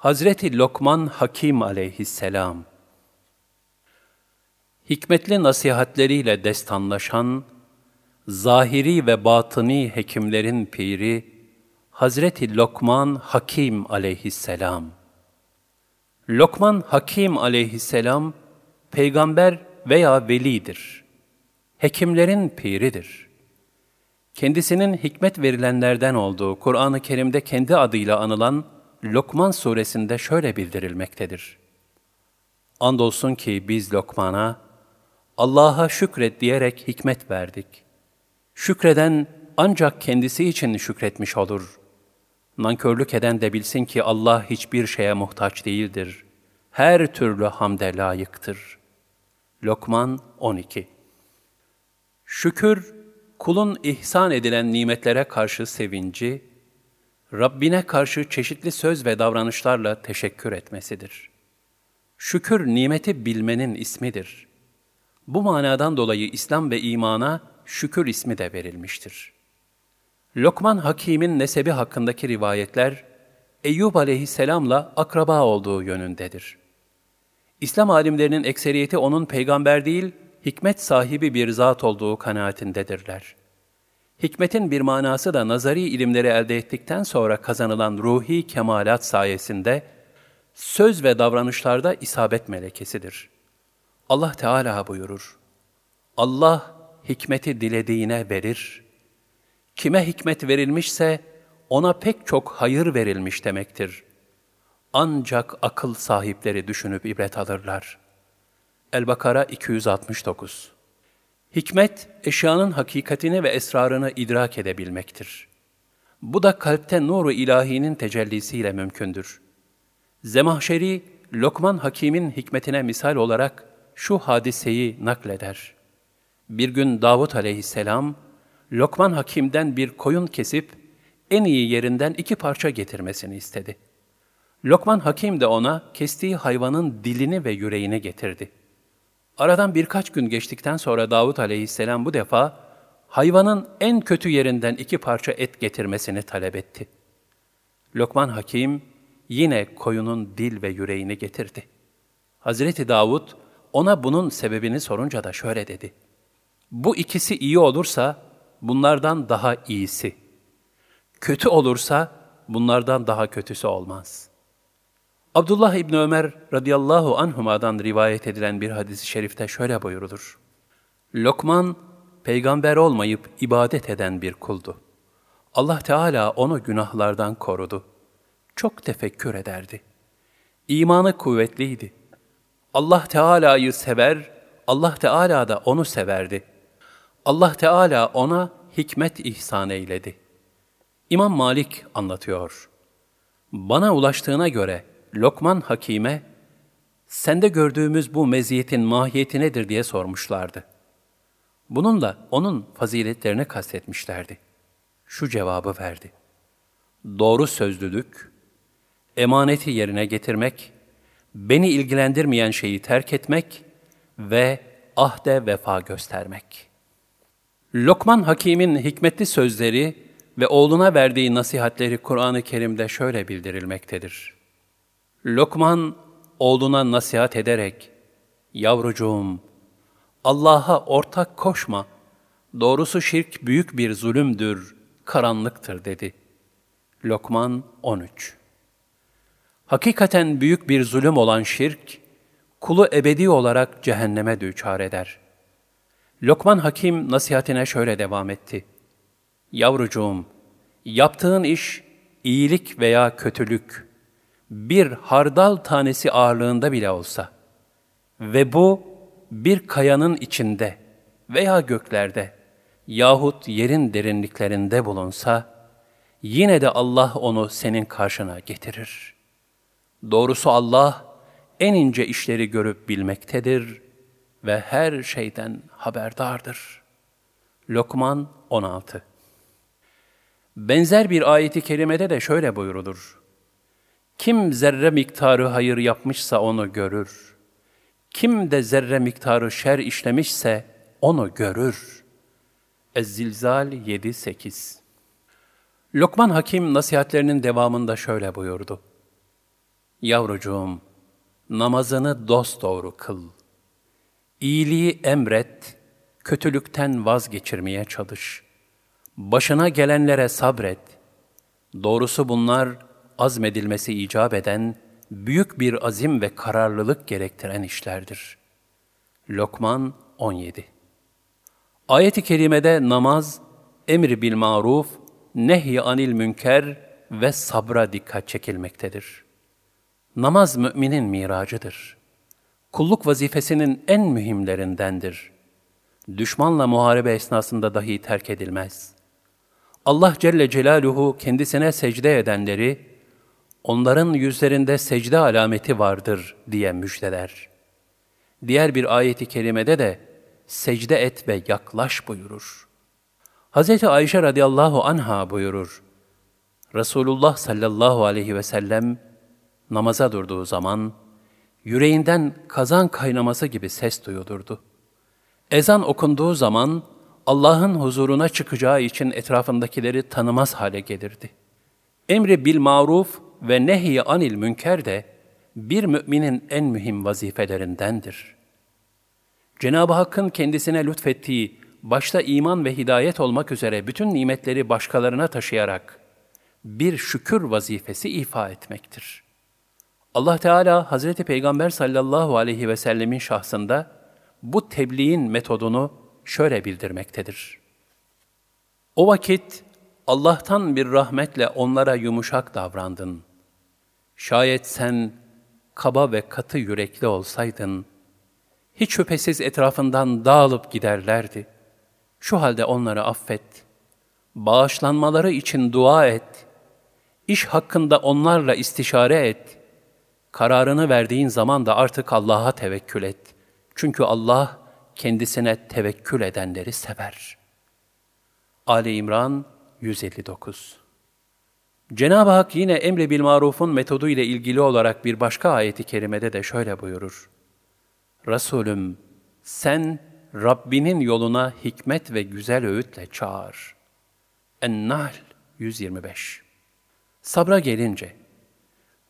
Hazreti Lokman Hakim aleyhisselam Hikmetli nasihatleriyle destanlaşan, zahiri ve batıni hekimlerin piri, Hazreti Lokman Hakim aleyhisselam. Lokman Hakim aleyhisselam, peygamber veya velidir. Hekimlerin piridir. Kendisinin hikmet verilenlerden olduğu Kur'an-ı Kerim'de kendi adıyla anılan Lokman suresinde şöyle bildirilmektedir. Andolsun ki biz Lokman'a, Allah'a şükret diyerek hikmet verdik. Şükreden ancak kendisi için şükretmiş olur. Nankörlük eden de bilsin ki Allah hiçbir şeye muhtaç değildir. Her türlü hamde layıktır. Lokman 12 Şükür, kulun ihsan edilen nimetlere karşı sevinci, Rabbine karşı çeşitli söz ve davranışlarla teşekkür etmesidir. Şükür nimeti bilmenin ismidir. Bu manadan dolayı İslam ve imana şükür ismi de verilmiştir. Lokman Hakim'in nesebi hakkındaki rivayetler, Eyyub aleyhisselamla akraba olduğu yönündedir. İslam alimlerinin ekseriyeti onun peygamber değil, hikmet sahibi bir zat olduğu kanaatindedirler. Hikmetin bir manası da nazari ilimleri elde ettikten sonra kazanılan ruhi kemalat sayesinde söz ve davranışlarda isabet melekesidir. Allah Teala buyurur. Allah hikmeti dilediğine verir. Kime hikmet verilmişse ona pek çok hayır verilmiş demektir. Ancak akıl sahipleri düşünüp ibret alırlar. El-Bakara 269 Hikmet, eşyanın hakikatini ve esrarını idrak edebilmektir. Bu da kalpte nuru ilahinin tecellisiyle mümkündür. Zemahşeri, Lokman Hakim'in hikmetine misal olarak şu hadiseyi nakleder. Bir gün Davut aleyhisselam, Lokman Hakim'den bir koyun kesip, en iyi yerinden iki parça getirmesini istedi. Lokman Hakim de ona kestiği hayvanın dilini ve yüreğini getirdi.'' Aradan birkaç gün geçtikten sonra Davut aleyhisselam bu defa hayvanın en kötü yerinden iki parça et getirmesini talep etti. Lokman Hakim yine koyunun dil ve yüreğini getirdi. Hazreti Davud ona bunun sebebini sorunca da şöyle dedi. Bu ikisi iyi olursa bunlardan daha iyisi. Kötü olursa bunlardan daha kötüsü olmaz.'' Abdullah İbni Ömer radıyallahu anhuma'dan rivayet edilen bir hadis-i şerifte şöyle buyurulur. Lokman, peygamber olmayıp ibadet eden bir kuldu. Allah Teala onu günahlardan korudu. Çok tefekkür ederdi. İmanı kuvvetliydi. Allah Teala'yı sever, Allah Teala da onu severdi. Allah Teala ona hikmet ihsan eyledi. İmam Malik anlatıyor. Bana ulaştığına göre Lokman Hakim'e, sende gördüğümüz bu meziyetin mahiyeti nedir diye sormuşlardı. Bununla onun faziletlerini kastetmişlerdi. Şu cevabı verdi. Doğru sözlülük, emaneti yerine getirmek, beni ilgilendirmeyen şeyi terk etmek ve ahde vefa göstermek. Lokman Hakim'in hikmetli sözleri ve oğluna verdiği nasihatleri Kur'an-ı Kerim'de şöyle bildirilmektedir. Lokman oğluna nasihat ederek, Yavrucuğum, Allah'a ortak koşma, doğrusu şirk büyük bir zulümdür, karanlıktır dedi. Lokman 13 Hakikaten büyük bir zulüm olan şirk, kulu ebedi olarak cehenneme düçar eder. Lokman Hakim nasihatine şöyle devam etti. Yavrucuğum, yaptığın iş iyilik veya kötülük, bir hardal tanesi ağırlığında bile olsa ve bu bir kayanın içinde veya göklerde yahut yerin derinliklerinde bulunsa, yine de Allah onu senin karşına getirir. Doğrusu Allah en ince işleri görüp bilmektedir ve her şeyden haberdardır. Lokman 16 Benzer bir ayeti kerimede de şöyle buyurulur. Kim zerre miktarı hayır yapmışsa onu görür. Kim de zerre miktarı şer işlemişse onu görür. Ez-Zilzal 7-8 Lokman Hakim nasihatlerinin devamında şöyle buyurdu. Yavrucuğum, namazını dosdoğru kıl. İyiliği emret, kötülükten vazgeçirmeye çalış. Başına gelenlere sabret. Doğrusu bunlar azmedilmesi icap eden, büyük bir azim ve kararlılık gerektiren işlerdir. Lokman 17 Ayet-i kerimede namaz, emri bil maruf, nehy anil münker ve sabra dikkat çekilmektedir. Namaz müminin miracıdır. Kulluk vazifesinin en mühimlerindendir. Düşmanla muharebe esnasında dahi terk edilmez. Allah Celle Celaluhu kendisine secde edenleri, onların yüzlerinde secde alameti vardır diye müjdeler. Diğer bir ayeti kerimede de secde et ve yaklaş buyurur. Hz. Ayşe radıyallahu anha buyurur. Resulullah sallallahu aleyhi ve sellem namaza durduğu zaman yüreğinden kazan kaynaması gibi ses duyulurdu. Ezan okunduğu zaman Allah'ın huzuruna çıkacağı için etrafındakileri tanımaz hale gelirdi. Emri bil maruf ve nehy anil münker de bir müminin en mühim vazifelerindendir. Cenab-ı Hakk'ın kendisine lütfettiği, başta iman ve hidayet olmak üzere bütün nimetleri başkalarına taşıyarak bir şükür vazifesi ifa etmektir. Allah Teala Hazreti Peygamber sallallahu aleyhi ve sellemin şahsında bu tebliğin metodunu şöyle bildirmektedir. O vakit Allah'tan bir rahmetle onlara yumuşak davrandın. Şayet sen kaba ve katı yürekli olsaydın, hiç şüphesiz etrafından dağılıp giderlerdi. Şu halde onları affet, bağışlanmaları için dua et, iş hakkında onlarla istişare et, kararını verdiğin zaman da artık Allah'a tevekkül et. Çünkü Allah kendisine tevekkül edenleri sever. Ali İmran 159 Cenab-ı Hak yine emri bil marufun metodu ile ilgili olarak bir başka ayeti kerimede de şöyle buyurur. Resulüm sen Rabbinin yoluna hikmet ve güzel öğütle çağır. En-Nahl 125 Sabra gelince,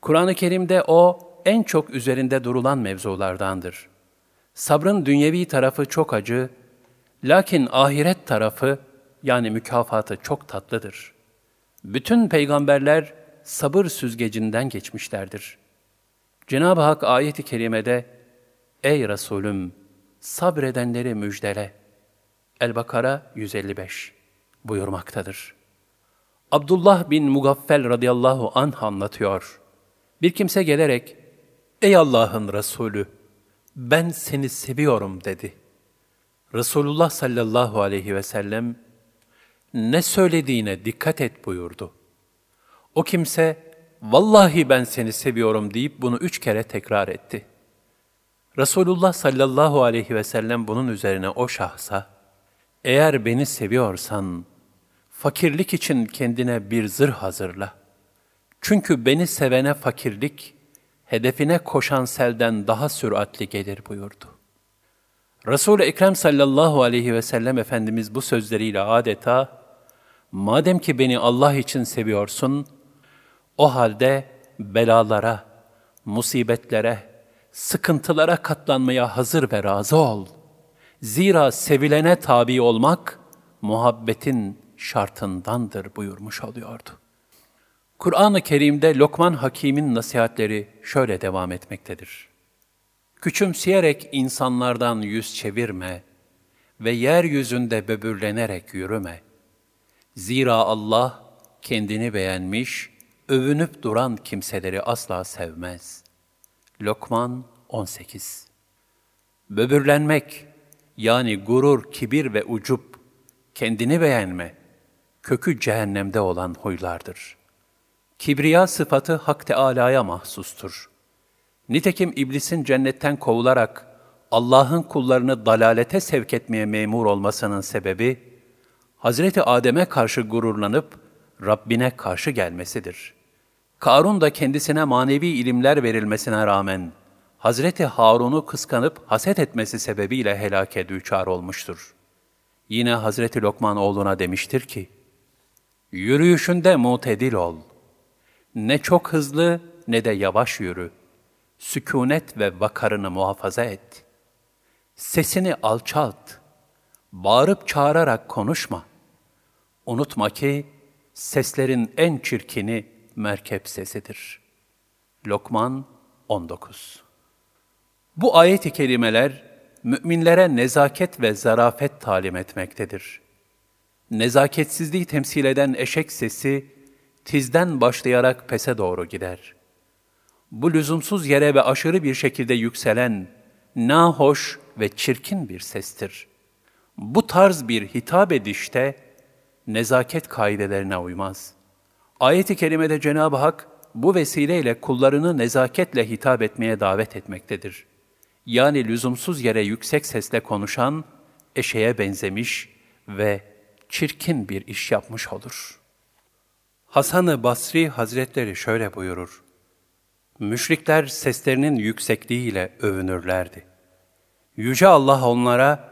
Kur'an-ı Kerim'de o en çok üzerinde durulan mevzulardandır. Sabrın dünyevi tarafı çok acı, lakin ahiret tarafı yani mükafatı çok tatlıdır. Bütün peygamberler sabır süzgecinden geçmişlerdir. Cenab-ı Hak ayeti kerimede, Ey Resulüm! Sabredenleri müjdele. El-Bakara 155 buyurmaktadır. Abdullah bin Mugaffel radıyallahu anh anlatıyor. Bir kimse gelerek, Ey Allah'ın Resulü! Ben seni seviyorum dedi. Resulullah sallallahu aleyhi ve sellem, ne söylediğine dikkat et buyurdu. O kimse, vallahi ben seni seviyorum deyip bunu üç kere tekrar etti. Resulullah sallallahu aleyhi ve sellem bunun üzerine o şahsa, eğer beni seviyorsan, fakirlik için kendine bir zırh hazırla. Çünkü beni sevene fakirlik, hedefine koşan selden daha süratli gelir buyurdu. Resul-i Ekrem sallallahu aleyhi ve sellem Efendimiz bu sözleriyle adeta, madem ki beni Allah için seviyorsun, o halde belalara, musibetlere, sıkıntılara katlanmaya hazır ve razı ol. Zira sevilene tabi olmak, muhabbetin şartındandır buyurmuş oluyordu. Kur'an-ı Kerim'de Lokman Hakim'in nasihatleri şöyle devam etmektedir. Küçümseyerek insanlardan yüz çevirme ve yeryüzünde böbürlenerek yürüme. Zira Allah kendini beğenmiş, övünüp duran kimseleri asla sevmez. Lokman 18 Böbürlenmek, yani gurur, kibir ve ucup, kendini beğenme, kökü cehennemde olan huylardır. Kibriya sıfatı Hak Teâlâ'ya mahsustur. Nitekim iblisin cennetten kovularak Allah'ın kullarını dalalete sevk etmeye memur olmasının sebebi, Hazreti Adem'e karşı gururlanıp Rabbine karşı gelmesidir. Karun da kendisine manevi ilimler verilmesine rağmen Hazreti Harun'u kıskanıp haset etmesi sebebiyle helake düçar olmuştur. Yine Hazreti Lokman oğluna demiştir ki, Yürüyüşünde mutedil ol. Ne çok hızlı ne de yavaş yürü. Sükunet ve vakarını muhafaza et. Sesini alçalt. Bağırıp çağırarak konuşma. Unutma ki seslerin en çirkini merkep sesidir. Lokman 19 Bu ayet-i kerimeler müminlere nezaket ve zarafet talim etmektedir. Nezaketsizliği temsil eden eşek sesi, tizden başlayarak pese doğru gider. Bu lüzumsuz yere ve aşırı bir şekilde yükselen, nahoş ve çirkin bir sestir. Bu tarz bir hitap edişte, nezaket kaidelerine uymaz. Ayet-i kerimede Cenab-ı Hak, bu vesileyle kullarını nezaketle hitap etmeye davet etmektedir. Yani lüzumsuz yere yüksek sesle konuşan, eşeğe benzemiş ve çirkin bir iş yapmış olur. Hasan-ı Basri Hazretleri şöyle buyurur. Müşrikler seslerinin yüksekliğiyle övünürlerdi. Yüce Allah onlara,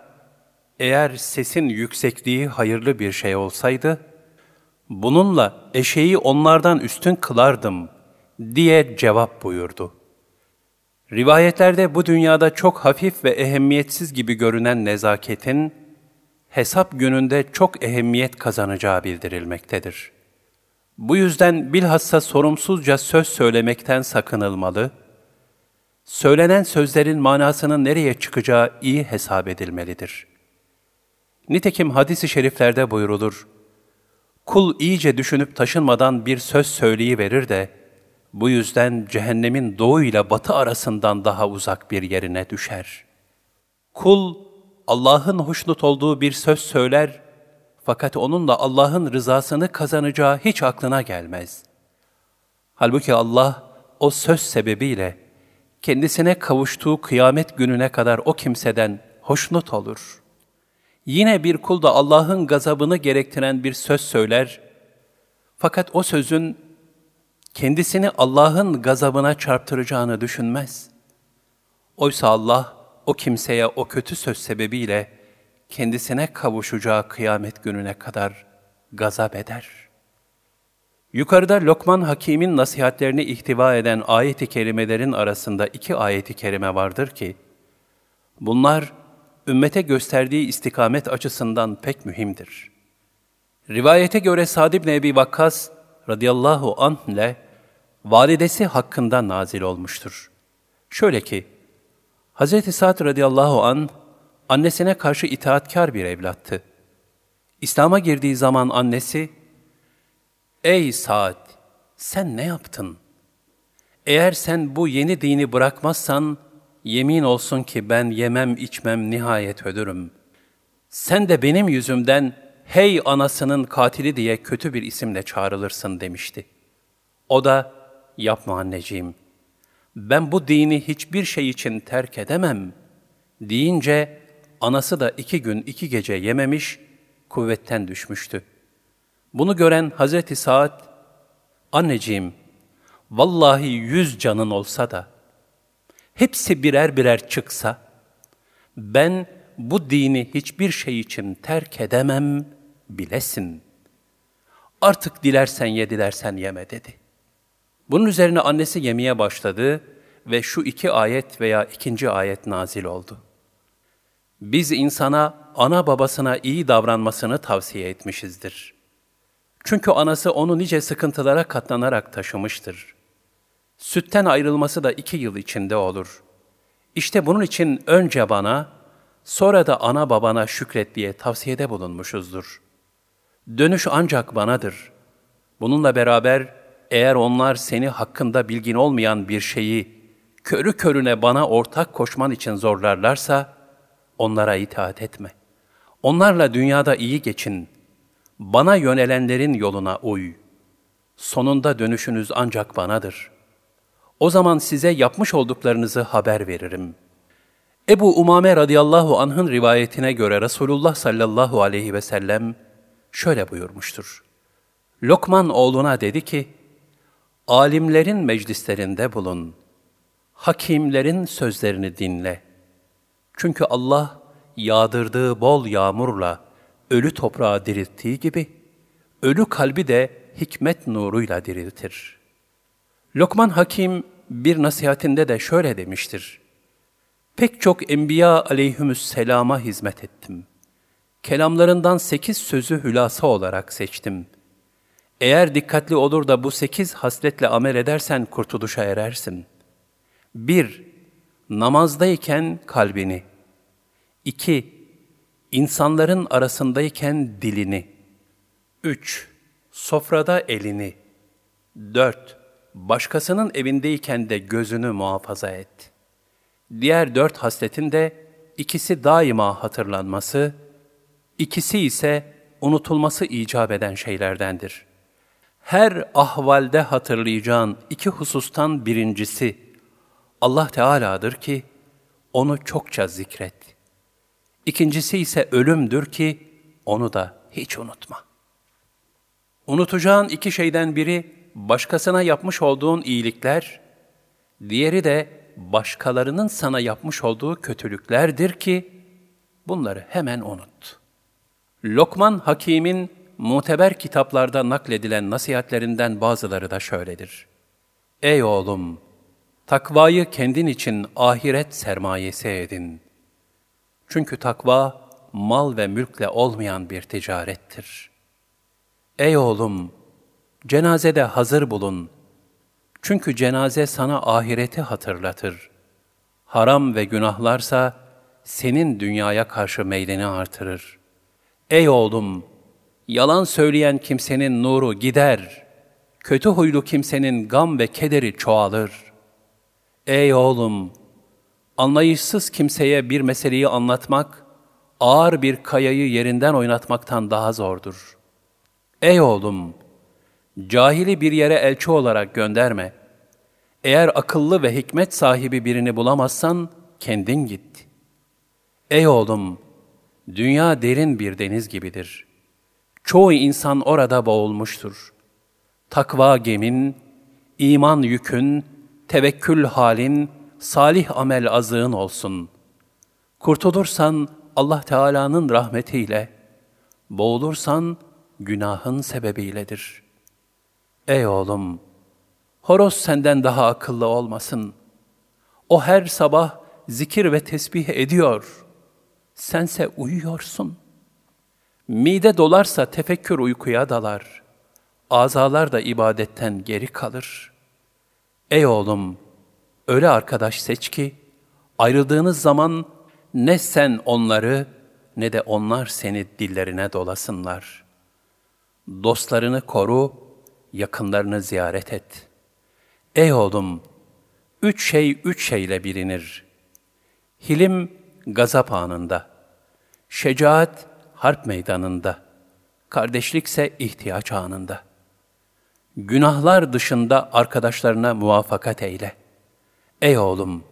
eğer sesin yüksekliği hayırlı bir şey olsaydı, bununla eşeği onlardan üstün kılardım diye cevap buyurdu. Rivayetlerde bu dünyada çok hafif ve ehemmiyetsiz gibi görünen nezaketin, hesap gününde çok ehemmiyet kazanacağı bildirilmektedir. Bu yüzden bilhassa sorumsuzca söz söylemekten sakınılmalı, söylenen sözlerin manasının nereye çıkacağı iyi hesap edilmelidir. Nitekim hadis-i şeriflerde buyurulur, Kul iyice düşünüp taşınmadan bir söz söyleyiverir de, bu yüzden cehennemin doğu ile batı arasından daha uzak bir yerine düşer. Kul, Allah'ın hoşnut olduğu bir söz söyler, fakat onunla Allah'ın rızasını kazanacağı hiç aklına gelmez. Halbuki Allah, o söz sebebiyle, kendisine kavuştuğu kıyamet gününe kadar o kimseden hoşnut olur.'' Yine bir kul da Allah'ın gazabını gerektiren bir söz söyler, fakat o sözün kendisini Allah'ın gazabına çarptıracağını düşünmez. Oysa Allah o kimseye o kötü söz sebebiyle kendisine kavuşacağı kıyamet gününe kadar gazap eder. Yukarıda Lokman Hakim'in nasihatlerini ihtiva eden ayet-i kerimelerin arasında iki ayet-i kerime vardır ki, bunlar ümmete gösterdiği istikamet açısından pek mühimdir. Rivayete göre Sa'd ibn Ebi Vakkas radıyallahu anh ile validesi hakkında nazil olmuştur. Şöyle ki, Hz. Sa'd radıyallahu an annesine karşı itaatkar bir evlattı. İslam'a girdiği zaman annesi, Ey Sa'd, sen ne yaptın? Eğer sen bu yeni dini bırakmazsan, yemin olsun ki ben yemem içmem nihayet ölürüm. Sen de benim yüzümden hey anasının katili diye kötü bir isimle çağrılırsın demişti. O da yapma anneciğim, ben bu dini hiçbir şey için terk edemem deyince anası da iki gün iki gece yememiş, kuvvetten düşmüştü. Bunu gören Hazreti Saad, anneciğim, vallahi yüz canın olsa da, hepsi birer birer çıksa, ben bu dini hiçbir şey için terk edemem, bilesin. Artık dilersen ye, dilersen yeme dedi. Bunun üzerine annesi yemeye başladı ve şu iki ayet veya ikinci ayet nazil oldu. Biz insana, ana babasına iyi davranmasını tavsiye etmişizdir. Çünkü anası onu nice sıkıntılara katlanarak taşımıştır. Sütten ayrılması da iki yıl içinde olur. İşte bunun için önce bana, sonra da ana babana şükret diye tavsiyede bulunmuşuzdur. Dönüş ancak banadır. Bununla beraber eğer onlar seni hakkında bilgin olmayan bir şeyi körü körüne bana ortak koşman için zorlarlarsa, onlara itaat etme. Onlarla dünyada iyi geçin. Bana yönelenlerin yoluna uy. Sonunda dönüşünüz ancak banadır.'' O zaman size yapmış olduklarınızı haber veririm. Ebu Umame radıyallahu anh'ın rivayetine göre Resulullah sallallahu aleyhi ve sellem şöyle buyurmuştur. Lokman oğluna dedi ki, Alimlerin meclislerinde bulun, hakimlerin sözlerini dinle. Çünkü Allah yağdırdığı bol yağmurla ölü toprağı dirilttiği gibi, ölü kalbi de hikmet nuruyla diriltir.'' Lokman Hakim bir nasihatinde de şöyle demiştir. Pek çok enbiya aleyhümüsselama hizmet ettim. Kelamlarından sekiz sözü hülasa olarak seçtim. Eğer dikkatli olur da bu sekiz hasletle amel edersen kurtuluşa erersin. 1. Namazdayken kalbini. 2. İnsanların arasındayken dilini. 3. Sofrada elini. 4. Başkasının evindeyken de gözünü muhafaza et. Diğer dört hasletin de ikisi daima hatırlanması, ikisi ise unutulması icap eden şeylerdendir. Her ahvalde hatırlayacağın iki husustan birincisi Allah Teala'dır ki onu çokça zikret. İkincisi ise ölümdür ki onu da hiç unutma. Unutacağın iki şeyden biri başkasına yapmış olduğun iyilikler, diğeri de başkalarının sana yapmış olduğu kötülüklerdir ki bunları hemen unut. Lokman Hakim'in muteber kitaplarda nakledilen nasihatlerinden bazıları da şöyledir. Ey oğlum! Takvayı kendin için ahiret sermayesi edin. Çünkü takva, mal ve mülkle olmayan bir ticarettir. Ey oğlum! Cenazede hazır bulun. Çünkü cenaze sana ahireti hatırlatır. Haram ve günahlarsa senin dünyaya karşı meyleni artırır. Ey oğlum! Yalan söyleyen kimsenin nuru gider. Kötü huylu kimsenin gam ve kederi çoğalır. Ey oğlum! Anlayışsız kimseye bir meseleyi anlatmak, ağır bir kayayı yerinden oynatmaktan daha zordur. Ey oğlum! Cahili bir yere elçi olarak gönderme. Eğer akıllı ve hikmet sahibi birini bulamazsan, kendin git. Ey oğlum! Dünya derin bir deniz gibidir. Çoğu insan orada boğulmuştur. Takva gemin, iman yükün, tevekkül halin, salih amel azığın olsun. Kurtulursan Allah Teala'nın rahmetiyle, boğulursan günahın sebebiyledir. Ey oğlum, horoz senden daha akıllı olmasın. O her sabah zikir ve tesbih ediyor. Sense uyuyorsun. Mide dolarsa tefekkür uykuya dalar. Azalar da ibadetten geri kalır. Ey oğlum, öyle arkadaş seç ki, ayrıldığınız zaman ne sen onları ne de onlar seni dillerine dolasınlar. Dostlarını koru, yakınlarını ziyaret et. Ey oğlum, üç şey üç şeyle bilinir. Hilim, gazap anında. Şecaat, harp meydanında. Kardeşlikse ihtiyaç anında. Günahlar dışında arkadaşlarına muvaffakat eyle. Ey oğlum,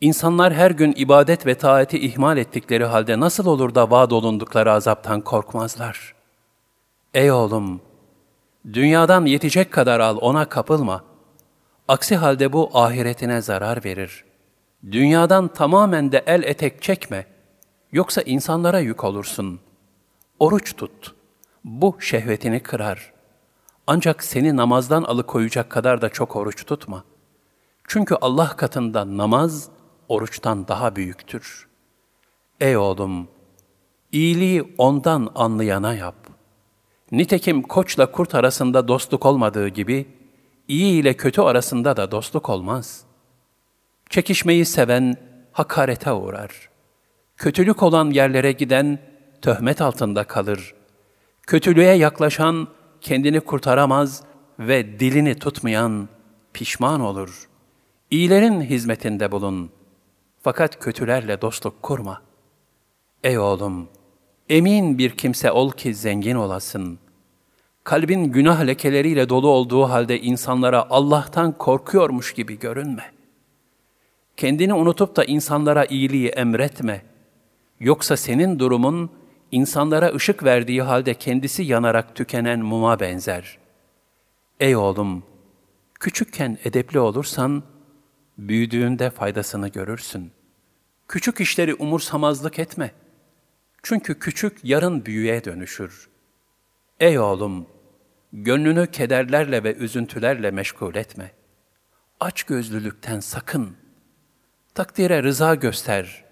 insanlar her gün ibadet ve taati ihmal ettikleri halde nasıl olur da vaad olundukları azaptan korkmazlar? Ey oğlum, Dünyadan yetecek kadar al, ona kapılma. Aksi halde bu ahiretine zarar verir. Dünyadan tamamen de el etek çekme. Yoksa insanlara yük olursun. Oruç tut. Bu şehvetini kırar. Ancak seni namazdan alıkoyacak kadar da çok oruç tutma. Çünkü Allah katında namaz oruçtan daha büyüktür. Ey oğlum, iyiliği ondan anlayana yap. Nitekim koçla kurt arasında dostluk olmadığı gibi, iyi ile kötü arasında da dostluk olmaz. Çekişmeyi seven hakarete uğrar. Kötülük olan yerlere giden töhmet altında kalır. Kötülüğe yaklaşan kendini kurtaramaz ve dilini tutmayan pişman olur. İyilerin hizmetinde bulun. Fakat kötülerle dostluk kurma. Ey oğlum! Emin bir kimse ol ki zengin olasın. Kalbin günah lekeleriyle dolu olduğu halde insanlara Allah'tan korkuyormuş gibi görünme. Kendini unutup da insanlara iyiliği emretme. Yoksa senin durumun insanlara ışık verdiği halde kendisi yanarak tükenen muma benzer. Ey oğlum, küçükken edepli olursan, büyüdüğünde faydasını görürsün. Küçük işleri umursamazlık etme.'' Çünkü küçük yarın büyüğe dönüşür. Ey oğlum, gönlünü kederlerle ve üzüntülerle meşgul etme. Aç gözlülükten sakın. Takdire rıza göster.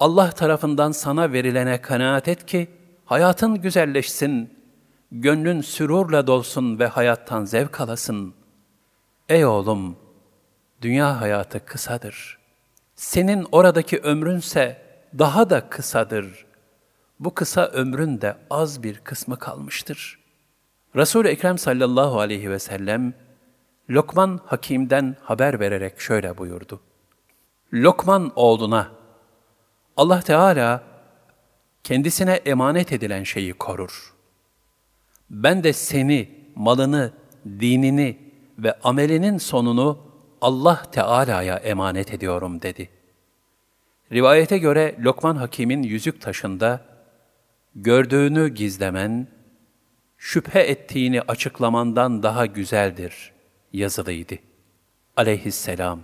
Allah tarafından sana verilene kanaat et ki hayatın güzelleşsin, gönlün sürurla dolsun ve hayattan zevk alasın. Ey oğlum, dünya hayatı kısadır. Senin oradaki ömrünse daha da kısadır. Bu kısa ömrün de az bir kısmı kalmıştır. Resul-i Ekrem sallallahu aleyhi ve sellem, Lokman Hakim'den haber vererek şöyle buyurdu. Lokman oğluna, Allah Teala kendisine emanet edilen şeyi korur. Ben de seni, malını, dinini ve amelinin sonunu Allah Teala'ya emanet ediyorum dedi. Rivayete göre Lokman Hakim'in yüzük taşında gördüğünü gizlemen, şüphe ettiğini açıklamandan daha güzeldir yazılıydı. Aleyhisselam.